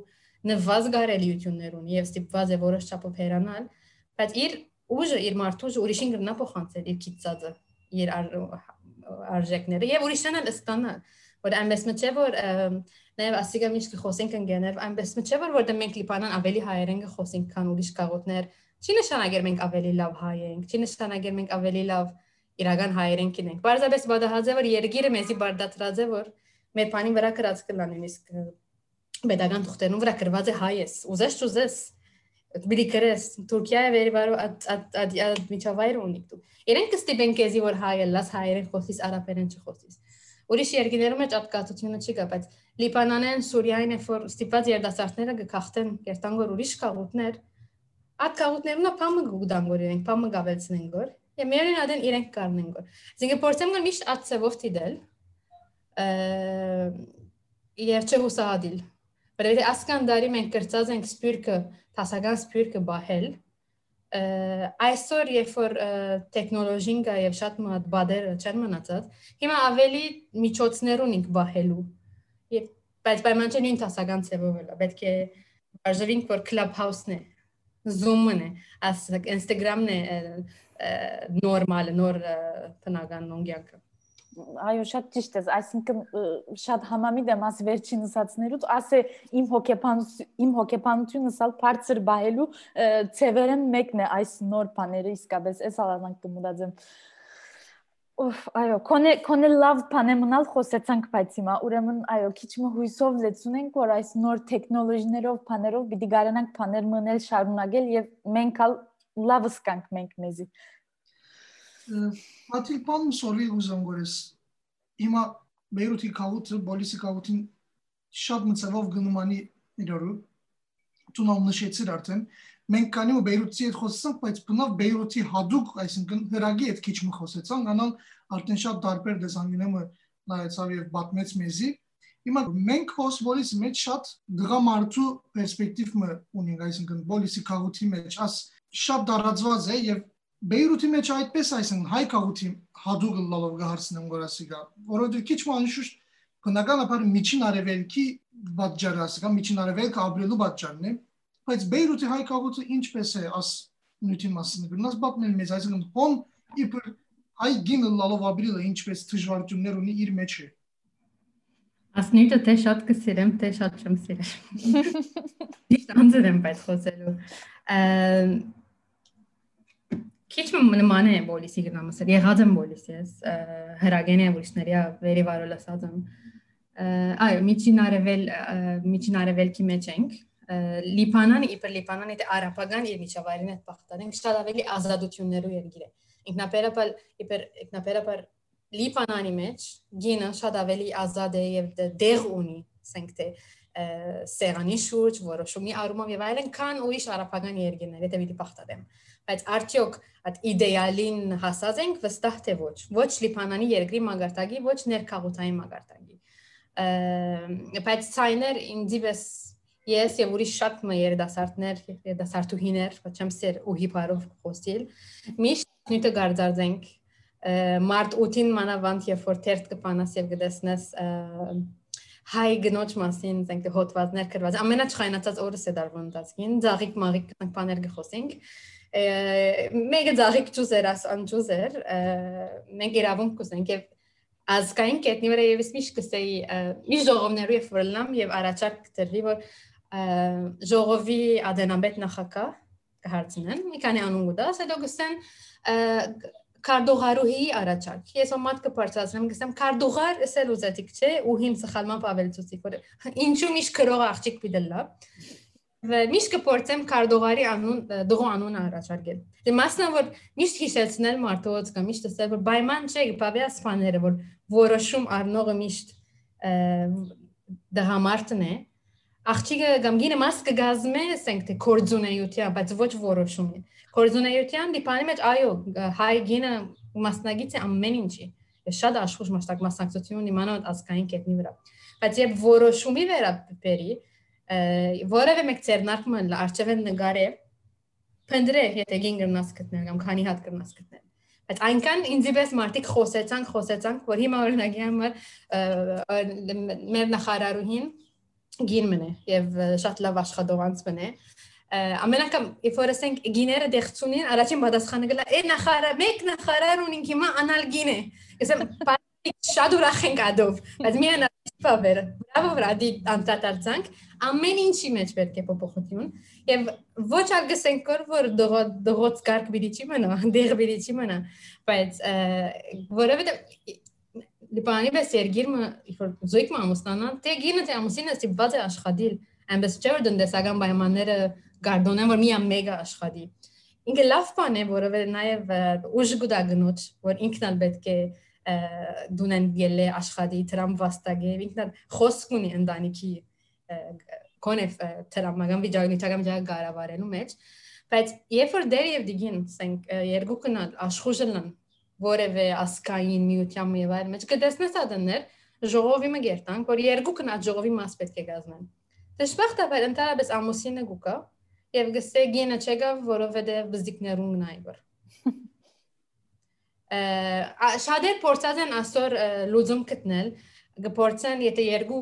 նվազ գարելիություններ ունի եւ ստիպված է որոշ չափով հերանալ, բայց իր ուժը, իր մարդուժը ուրիշին գրնա փոխանցել իր քիծածը, իր արժեքները եւ ուրիշն էլ ստանալ որ այնպես մը չէ որ նաև ասիկա միշտ խոսենք ընկերներ այնպես մը չէ որ որտեղ մենք լիբանան ավելի հայերեն խոսենք քան ուրիշ կաղոթներ չի նշանակեր մենք ավելի լավ հայ ենք չի նշանակեր մենք ավելի լավ իրական հայերեն կինենք բարձրապես բադահաձե որ երգիրը մեզի բարդացրած է որ մեր բանի վրա գրած կլան նույնիսկ pedagogan թուղթերուն վրա գրված է հայես ուզես չուզես բրիկերես Թուրքիայը վերիվարո այդ միջավայրը ունի դու Իրենք կստիպեն քեզի որ հայը լաս հայերեն խոսիս, արաբերեն չխոսիս։ Ուրիշ երկիներում էլ ատկացությունը չի կա, բայց Լիբանանեն, Սուրիային որ ստիպված երդասարտները կքախտեն կերտանգոր ուրիշ կաղուտներ։ Այդ կառույցներն ապամը գուգդան գոր իրենք, ապամը գավելցնեն գոր։ Եվ միայն ադեն իրենք կարնեն գոր։ Այսինքն փորձեմ գոր միշտ այդ ծևով դիդել։ Եվ չէ հուսահատիլ։ Որովհետեւ ասկան դարի մենք կրծած ենք սպյուրքը, տասական սպյուրքը բահել։ Այսօր երբ որ տեխնոլոգին կա եւ շատ մատ բադերը չեն մնացած, հիմա ավելի միջոցներ ունենք բահելու։ Եվ բայց պայմանները նույն տասական ծևով էլ է, պետք է արժևինք որ clubhouse-ն է Zoom-ն է աս Instagram-ն է նորմալ նոր տնական նոնգյակը այո շատ ճիշտ ես այսինքն շատ համամիտ եմ աս վերջին ասացներուց ասե իմ հոգեբանություն իմ հոգեբանությունս ալ բարձր բայելու ծևերն մեկն է այս նոր բաները իսկապես էս ալանանք կմտածեմ Ոֆ, այո, կոնե կոնե լավ բանը մնալ խոսեցանք բայց հիմա ուրեմն այո, քիչ մը հույսով լեցունենք, որ այս նոր տեխնոլոգիաներով, բաներով պիտի գարանանք բաներ մնել շարունակել եւ մենք ալ լավս կանք մենք մեզի։ Ատիլպան սորի ուզում գորես։ Հիմա Բեյրութի քաղուտը, Բոլիսի քաղուտին շատ մծավով գնումանի իրարու։ Տունալ նշեցիր արդեն։ Մենք կանի ու Բեյրութի հետ խոսեցանք, բայց բնավ Բեյրութի հadoop, այսինքն հրագի հետ քիչ մը խոսեցանք, անալ արդեն շատ դարբեր դեսանգինեմը նայեցավ եւ բացմեց մեզի։ Հիմա մենք հոս Բոլիսի մեջ շատ դղամարդու պերսպեկտիվ մը ունենք, այսինքն Բոլիսի քաղուտի մեջ, աս շատ դարածված է եւ Բեյրութի մեջ այդպես այսինքն հայ քաղուտի հադուգը լալով գահարցնեմ գորասիգա, որովհետև քիչ մանիշուշ բնականաբար միջին արևելքի բաժարը ասիկա, միջին արևելքը ապրելու բաժարն է, բայց Բեյրութի հայ քաղուտը ինչպես է աս նույնի մասն գնաց բապնել մեզ այսինքն հոն իբր հայ գինը լալով ապրելը ինչպես դժվարություններ ունի իր մեջ է։ Ասնիտը թե շատ կսիրեմ, թե շատ չեմ սիրել։ Իսկ անձեր եմ բայց խոսելու քիչ նման է բոլիսի գնամսը եղած եմ բոլիսի ես հրագեն է ուրիշների վերի վարոլ ասած եմ այո միջին արևել միջին արևելքի մեջ ենք լիբանան իբր լիբանան իդ արաբական եւ միջավայրին հետ բախտան շատ ավելի ազատություններու երկիր է ինքնաբերաբար իբր ինքնաբերաբար լիբանանի մեջ գինը շատ ավելի ազատ է եւ դեղ ունի ասենք թե սեղանի շուրջ որոշումի առումով եւ այլն քան ուրիշ արաբական երկրներ եթե պիտի բախտadem բայց արդյոք այդ իդեալին հասած ենք վստահ թե ոչ ոչ լիբանանի երկրի մագարտագի ոչ ներքաղութային մագարտագի բայց ցայներ ինձիվես ես եւ ուրիշ շատ մը երդասարտներ երդասարտուհիներ ոչ չեմ սեր ու հիփարով խոսիլ միշտ նույնը գարձարձենք մարտ 8-ին մանավանդ երբ որ թերթ կպանաս եւ գտեսնես հայ գնոջ մասին ասենք հոդվածներ գրված ամենաչխայնացած օրս է դարվում ընթացքին ձաղիկ մաղիկ բաներ գխոսենք մեկը ձաղիկ ճուզեր ասան ճուզեր մենք իրավունք կուզենք եւ ազգային կետնի վրա եւս միշտ կսեի մի ժողովներու եւ վրլամ եւ առաջարկ կտրվի որ ժողովի ադենաբեդ նախակա կհարցնեն մի քանի անուն գուտաս հետո գսեն կարդողարուհի առաջարկ ես ոմատ կբարձրացնեմ գսեմ կարդողար էսել ուզեցիք չէ ու հիմ սխալմամբ ավելցուցիկ որ ինչու միշտ քրող աղջիկ պիտելա միշտ կփորձեմ կարդողարի անուն դողո անունը առաջարկել։ Դե մասնա որ միշտ հիշեցնել մարդոց կամ միշտ ասել որ պայման չէ բավյա սփաները որ որոշում առնողը միշտ դհամարտն է աղջիկը կամ գինը մաս կգազմե, ասենք թե կորձունեյության, բայց ոչ որոշումի։ Կորձունեյության դիպանի մեջ այո, հայ գինը մասնագիծ է ամեն ինչի։ Ես շատ աշխուժ մասնակ մասնակցություն մանավանդ ազգային կետնի վրա։ Բայց երբ որոշումի վերաբերի, որևէ մեկ ծերնակը արջևեն նկարե փնդրե եթե գին գրնաս գտնել կամ քանի հատ գրնաս գտնել բայց այնքան ինձի պես մարդիկ խոսեցանք խոսեցանք որ հիմա օրինակի համար մեր նախարարուհին գին մնե եւ շատ լավ աշխատողանց մնե ամենակամ if որ ասենք գիները դեղցունին առաջին պատասխանը գլա է նախարար մեկ նախարար ունենք հիմա անալգին է ասեմ շատ ուրախ ենք ադով բայց միան Պավեր, բրավո վրադի անտատարցանք, ամեն ինչի մեջ պետք է փոփոխություն եւ ոչ արգսենք որ դողոց կարգ բիդիչի մնա, դեղ բիդիչի մնա, բայց որովհետեւ Լիբանի բես երգիրը որ զույգ մամուստանան, թե գինը թե ամուսինը ստիպված է աշխատել, այնպես չէ որ դնդեսական պայմանները գարդոնեն որ միա մեգա աշխատի։ Ինքը լավ բան է, որովհետեւ նաեւ ուժ գուտա գնոց, որ ինքն ալ պետք է դունեն ելե աշխատի դրամ վաստակե ինքնա խոսք ունի ընտանիքի կոնեվ տրամական վիճակնիկական վիճակ կառավարելու մեջ բայց երբ որ դեր եւ դիգին ասենք երկուքն աշխուժելն որևէ ասկային միության եւ այլ մեջ կտեսնես ադներ ժողովի մը գերտանք որ երկուքն այդ ժողովի մաս պետք է գազմեն դժբախտաբար ընդհանրապես ամուսինը գուկա եւ գսե գինը չեկավ, որովհետեւ բզդիկներուն նայվր։ Շատեր փորձած են այսօր լուծում գտնել, գործեն եթե երկու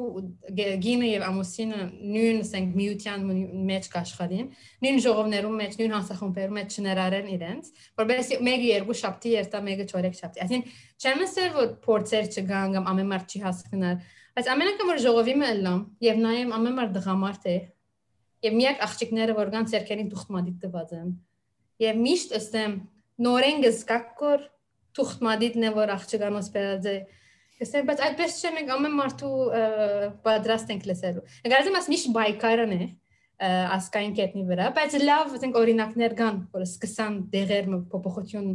գինը եւ ամուսինը նույն ասենք միության մեջ կաշխատին նույն ժողովներում մեջ նույն հասախումբերում մեջ չներարեն իրենց որովհետեւ մեկը երկու շաբթի երթա մեկը չորեք շաբթի այսինքն չեմ ասել որ փորձեր չգան կամ ամեն մարդ չի հասկանալ բայց ամեն անգամ որ ժողովի մելամ եւ նայեմ ամեն մարդ դղամարդ է եւ միակ աղջիկները որ կան ցերքերին թուղթմադիտ տված են եւ միշտ ըստեմ նորեն գսկակոր թուղթմադիտն է որ աղջկանոց բերած է Գսեմ, բայց այդպես չէ մենք ամեն մարդու պատրաստ ենք լսելու։ Գարզեմ աս միշտ բայկարն է ասկային կետնի վրա, բայց լավ, ասենք օրինակներ կան, որ սկսան դեղեր փոփոխություն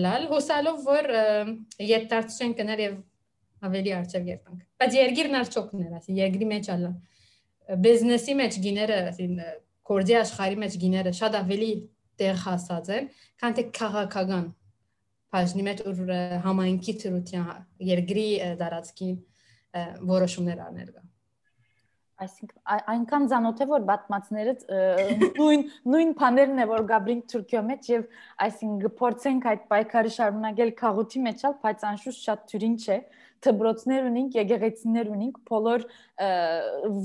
լալ, հուսալով որ յետտարցեն կներ եւ ավելի արժեվ երտանք։ Բայց երգիրն արժոքներ, ասի երգրի մեջ ալա։ Բիզնեսի մեջ գիները, ասի կորձի աշխարհի մեջ գիները շատ ավելի տեղ հասած են, քան թե քաղաքական բաժնի մեջ որ համայնքի ծրության երկրի դարածքի որոշումներ անել կա այսինքն այնքան ցանոթ է որ բատմացները նույն նույն բաներն է որ Գաբրին Թուրքիո մեջ եւ այսինքն փորձենք այդ պայքարը շարունակել քաղուտի մեջ, բայց անշուշտ շատ թյուրին չէ դբրոցներ ունենք, եկեղեցիներ ունենք, բոլոր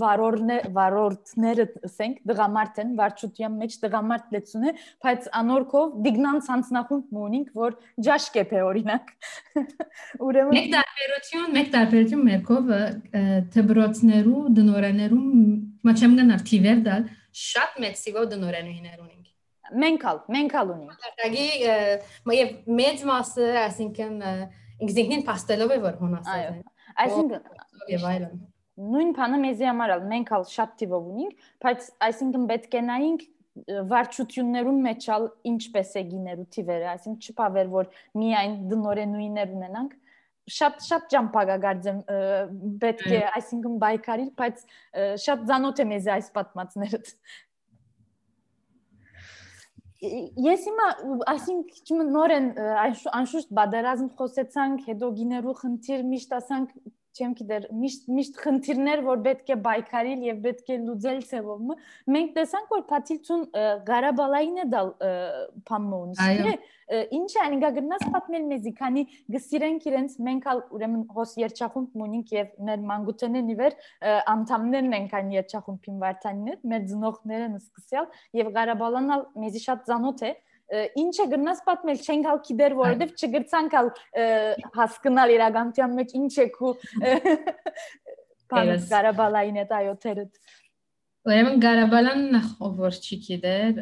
վարորդներ վարորդները ասենք դղամարտ են, վարչության մեջ դղամարտ լեցուն է, բայց անորքով դիգնան ցանցնախումբ ունենք, որ ջաշկեպ է օրինակ։ Ուրեմն մեկ տարբերություն, մեկ տարբերություն մերկով դբրոցներու դնորաներում մա չեմ գնալ թիվեր դալ շատ մեծ սիվո դնորանուհիներ ունենք մենք ալ մենք ալ ունենք։ Արտագի եւ մեծ մասը, այսինքն ինքնին փաստելով է որ հոնասած է։ Այսինքն եւ այլն։ Նույն բանը մեզի համար ալ մենք ալ շատ տիվով ունենք, բայց այսինքն պետք է նայենք վարչություններում մեջ ալ ինչպես է գիներու տիվերը, այսինքն չփավեր որ միայն դնորենույներ ունենանք, շատ շատ ճամփագագարձեմ պետք է այսինքն բայկարի, բայց շատ զանոթ է մեզ այս պատմածները ես հիմա ասինք նորեն անշուշտ բادرազմ խոսեցանք հետո գիներու խնդիր միշտ ասանք չեմ գիտեր միշտ միշտ խնդիրներ որ պետք է բայկարիլ եւ պետք է լուծել ցեվով մենք տեսանք որ Փաթիլցուն Ղարաբալային է դալ փամոնսի ինչ անգա գնաս պատմել մեզի քանի գսիրենք իրենց մենք ալ ուրեմն հոս երջախումբ մունինք եւ մեր մանգուտենեն իվեր անդամներն ենք այն երջախումբին վարդանիներ մեր ծնողներն սկսյալ եւ Ղարաբալանալ մեզի շատ ծանոթ է ինչ է գնաս պատմել չենք հալ գիտեր որովհետև չգրցանք հալ հասկանալ իրականության մեջ ինչ է քու բանը Ղարաբալային է այոթերը Ուրեմն Ղարաբալան ով որ չի գիտեր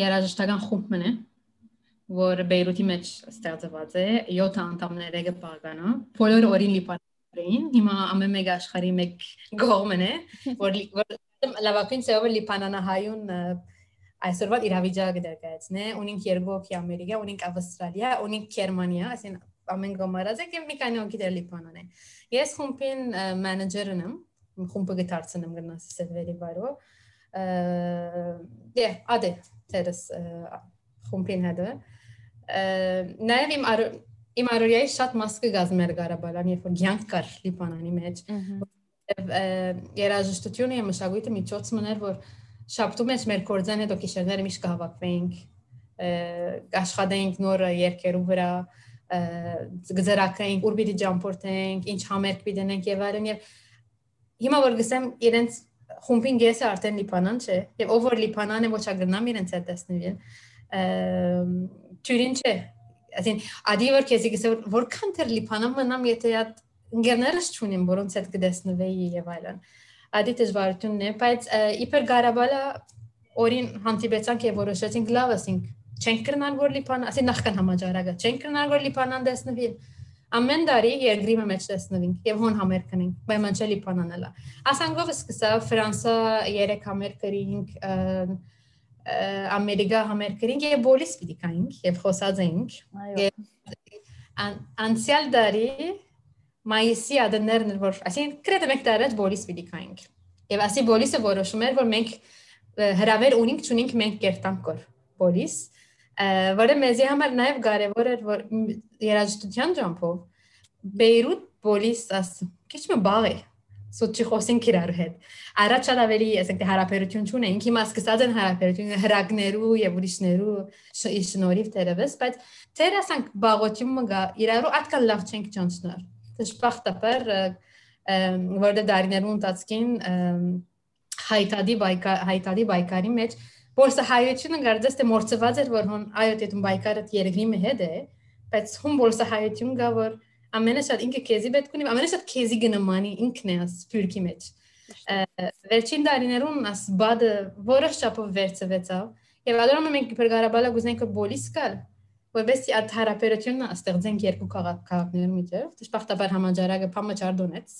երաժշտական խումբն է որ Բեյրութի մեջ ստեղծված է 7 անդամներ եկը բաղկանա բոլոր օրին լիպանային հիմա ամեն մեկ աշխարհի մեկ գողմն է որ լավագույն ծավալ լիպանանահայուն այսօրվա իրավիճակը դերկայացնե, ունենք երկու հոգի Ամերիկա, ունենք Ավստրալիա, ունենք Գերմանիա, ասեն ամեն գոմարած եք մի քանի հոգի դեր Լիբանան է։ Ես խումբին մենեջերն եմ, խումբը գտարցնեմ գնաս սերվերի բարո։ Դե, ադե, դերս խումբին հետո։ Նաեւ իմ իմ արորիայի շատ մաս կգազմեր Ղարաբաղան, երբ որ ցանկ կար Լիբանանի մեջ։ Երաժշտությունը եւ մշակույթը միջոց մներ, որ շաբթու մեջ մեր կորձան հետո գիշերները միշտ կհավաքվեինք աշխատեինք նոր երկերու վրա գծրակենք ուր պիտի ջամփորտենք ինչ համերգ պիտի դնենք եւ այլն եւ հիմա որ գսեմ իրենց խումբին գեսը արդեն լիփանան չէ եւ ով որ լիփանան է ոչ ագրնամ իրենց հետ տեսնվի ճյուրին չէ ասին ադի որ քեզի գսե որքան դեռ լիփանամ մնամ եթե այդ ընկերներս չունեմ որոնց հետ կդեսնվեի եւ այլն ադի դժվարությունն է, բայց իբր Ղարաբաղը օրին հանդիպեցանք եւ որոշեցինք լավ ասինք չենք կրնալ որ լիփան, ասի նախքան համաճարակը, չենք կրնալ որ լիփանան դեսնվի։ Ամեն տարի երկրի մեջ տեսնվինք եւ հոն համեր կնենք, բայց մնաց լիփանանելա։ Ասանգով սկսա Ֆրանսա 3 համեր կրինք, Ամերիկա համեր կրինք եւ բոլիս պիտի կայինք եւ խոսած էինք։ Այո։ Անցյալ տարի մայիսի ադներն որ այսինքն կրեթե մեկ տարած բոլիս պիտի կայինք։ Եվ ասի բոլիսը որոշում էր որ մենք հրավեր ունենք ճունենք մենք կերտանք կոր բոլիս, որը մեզի համար նաև կարևոր էր որ երաժշտության ջամփով Բեյրութ բոլիս աս քիչ մը բաղ է սուտ չի խոսենք իրար հետ։ Առաջ շատ ավելի, ասենք, հարաբերություն չունենք, հիմա սկսած են հարաբերություն հրագներու եւ ուրիշներու շնորհիվ դերևս, բայց դեր ասենք բաղոճումը գա իրարու ատկալ լավ չենք ճանչնար։ Դժբախտաբար որը դարիներու ընթացքին հայտարարի բայկար հայտարարի բայկարի մեջ որսը հայությունը գարձես թե մորցված էր որ հոն այո դե դու բայկարը երևի մի հետ է բայց հում որսը հայություն գա որ ամենաշատ ինքը քեզի պետք ունի ամենաշատ քեզի գնամանի ինքն է աս սփյուրքի մեջ վերջին դարիներուն աս բադը որոշ չափով վերցվեցավ եւ ալորում մենք իբրգարաբալա գուզենք բոլիս կալ որովհետեւ այդ հարաբերությունը ստեղծենք երկու քաղաքներում միջև դժբախտաբար համաճարակը փամը չարդոնեց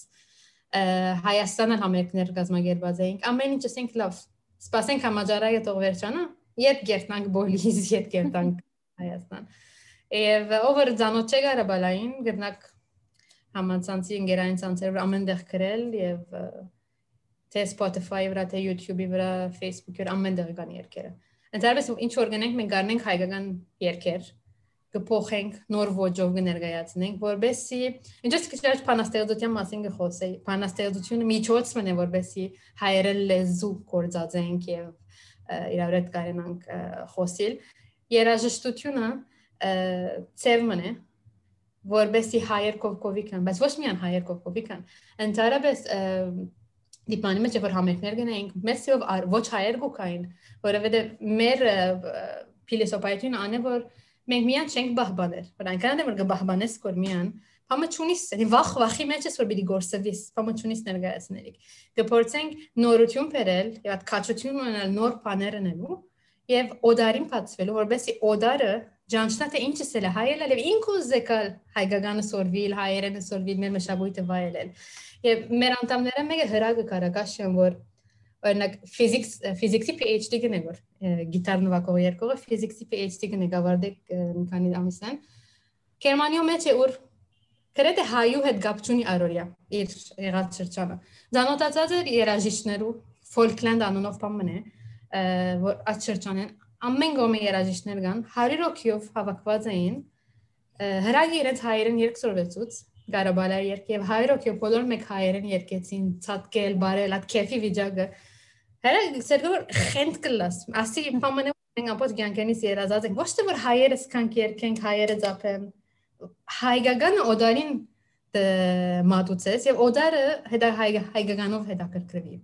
Հայաստանը համերգներ կազմակերպած էինք ամեն ինչ ասենք լավ սպասենք համաճարակը թող վերջանա երբ գերտանք բոլիս երբ գերտանք Հայաստան եւ over ցանոթ չէ գարաբալային գրնակ համացանցի ընկերային ցանցեր ամենտեղ գրել եւ թե Spotify-ի վրա, թե YouTube-ի վրա, Facebook-ի վրա ամենտեղ կան երկերը։ Ընդհանրապես ինչ որ գնենք մենք գարնենք հայկական երկեր, կփոխենք նոր ոճով կներկայացնենք, որբեսի ինչպես քիչ բանաստեղծության մասին կխոսեի։ Բանաստեղծությունը միջոցն է, որբեսի հայերը լեզու կորցածենք եւ իրար հետ կարենանք խոսիլ։ Երաժշտությունը ծևմն է, որբեսի հայեր կովկովի կան, բայց ոչ միայն հայեր կովկովի կան։ Ընդհանրապես դիպանի մեջ որ համերգներ գնայինք, մեծ թվով ոչ հայեր գուկային, որովհետեւ մեր փիլիսոփայությունը անը որ մենք միան չենք բահբաներ, որ այնքան եմ որ բահբանես կոր միան, Համը ճունիս, վախ վախի մեջ ես որ պիտի գործվիս, համը ճունիս ներկայացնելիք։ Կփորձենք նորություն բերել եւ այդ քաչություն ունենալ նոր բաներ անելու եւ օդարին բացվելու, որովհետեւ օդարը ջանչնա թե ինչս էլ է հայել եւ ինքու զեկալ հայկականը սորվիլ, հայերենը սորվիլ մեր մշակույթը վայելել։ Եվ մեր անդամները մեկը հրագը կարակաշեն որ օրինակ ֆիզիկս ֆիզիկսի PhD գնե որ գիտար նվակող երկողը ֆիզիկսի PhD գնե գավարդեք մի քանի ամիսան Գերմանիա մեջ է որ գրեթե հայու հետ գապ չունի արորիա իր եղած շրջանը։ Ձանոթացած էր երաժիշտներու Ֆոլքլենդ անունով բան է որ այդ շրջանեն ամեն գոմե երաժիշտներ կան 100 օքիով հավաքված էին հրագի իրենց հայերեն երկսորվեցուց Գարաբալայի երկ եւ 100 օքիով բոլոր մեկ հայերեն երկեցին ցածկել բարել այդ քեֆի վիճակը հələ սերգոր խենտ կլաս ասի պամանը մենք ապոց ցանկենից երազած ենք ոչ թե որ հայերը սքանք երկենք հայերը ծափեն հայկական օդարին մատուցես եւ օդարը հետա հայկականով հետաքրքրվի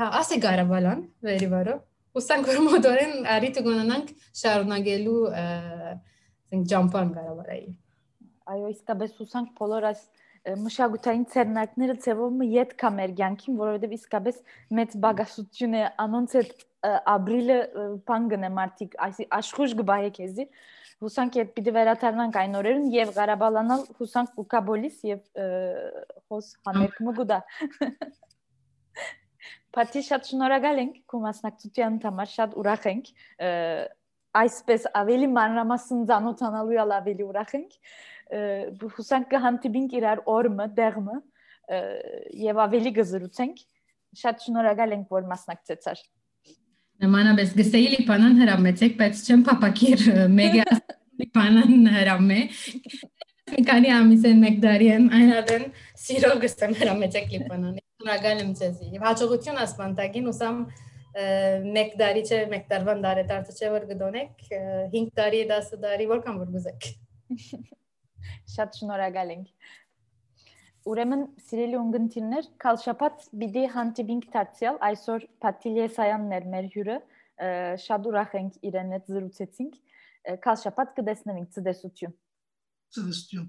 հա ասի Գարաբալան վերիվարո Ուսանք որ մոտորեն արիտ կունենանք շարունակելու ասենք ջամփան կարավարայի։ Այո, իսկապես ուսանք բոլոր այս մշակութային ցերնակները ծևոմը յետ կա մեր ցանկին, որովհետև իսկապես մեծ բագասություն է անոնց այդ ապրիլը բանգն է մարտիկ, այսի աշխուժ գբայե քեզի հուսանք այդ պիտի վերաթարնանք այն օրերին եւ Ղարաբալանալ հուսանք կուկաբոլիս եւ հոս համերգը գուտա Պատի շատ շնորհակալ ենք քո մասնակցության համար, շատ ուրախ ենք այսպես ավելի մանրամասն ճանոթանալու ալ ավելի ուրախ ենք հուսանք կհանդիպենք իրար օրը դեղմը եւ ավելի գզրուցենք շատ շնորհակալ ենք որ մասնակցեցար նմանապես գսեի լիպանան հրամեցեք բայց չեմ փապակիր մեգա լիպանան հրամե մի քանի ամիս են մեկ դարի են այնադեն սիրով գստեմ հրամեցեք լիպանանի Շնորհակալ եմ ձեզ։ Եվ հաջողություն ասպանտագին ուսամ մեկ դարի չէ, մեկ տարվան դարետարցը չէ որ գդոնեք, 5 տարի, 10 տարի, որքան որ գուզեք։ Շատ շնորհակալ ենք։ Ուրեմն սիրելի ունգընտիրներ, քալշապատ բիդի հանդիպինք դարձյալ այսօր Փաթիլիե Սայանն էր մեր հյուրը, շատ ուրախ ենք իրեն հետ զրուցեցինք։ Քալշապատ կդեսնենք ցտեսություն։ Ցտեսություն։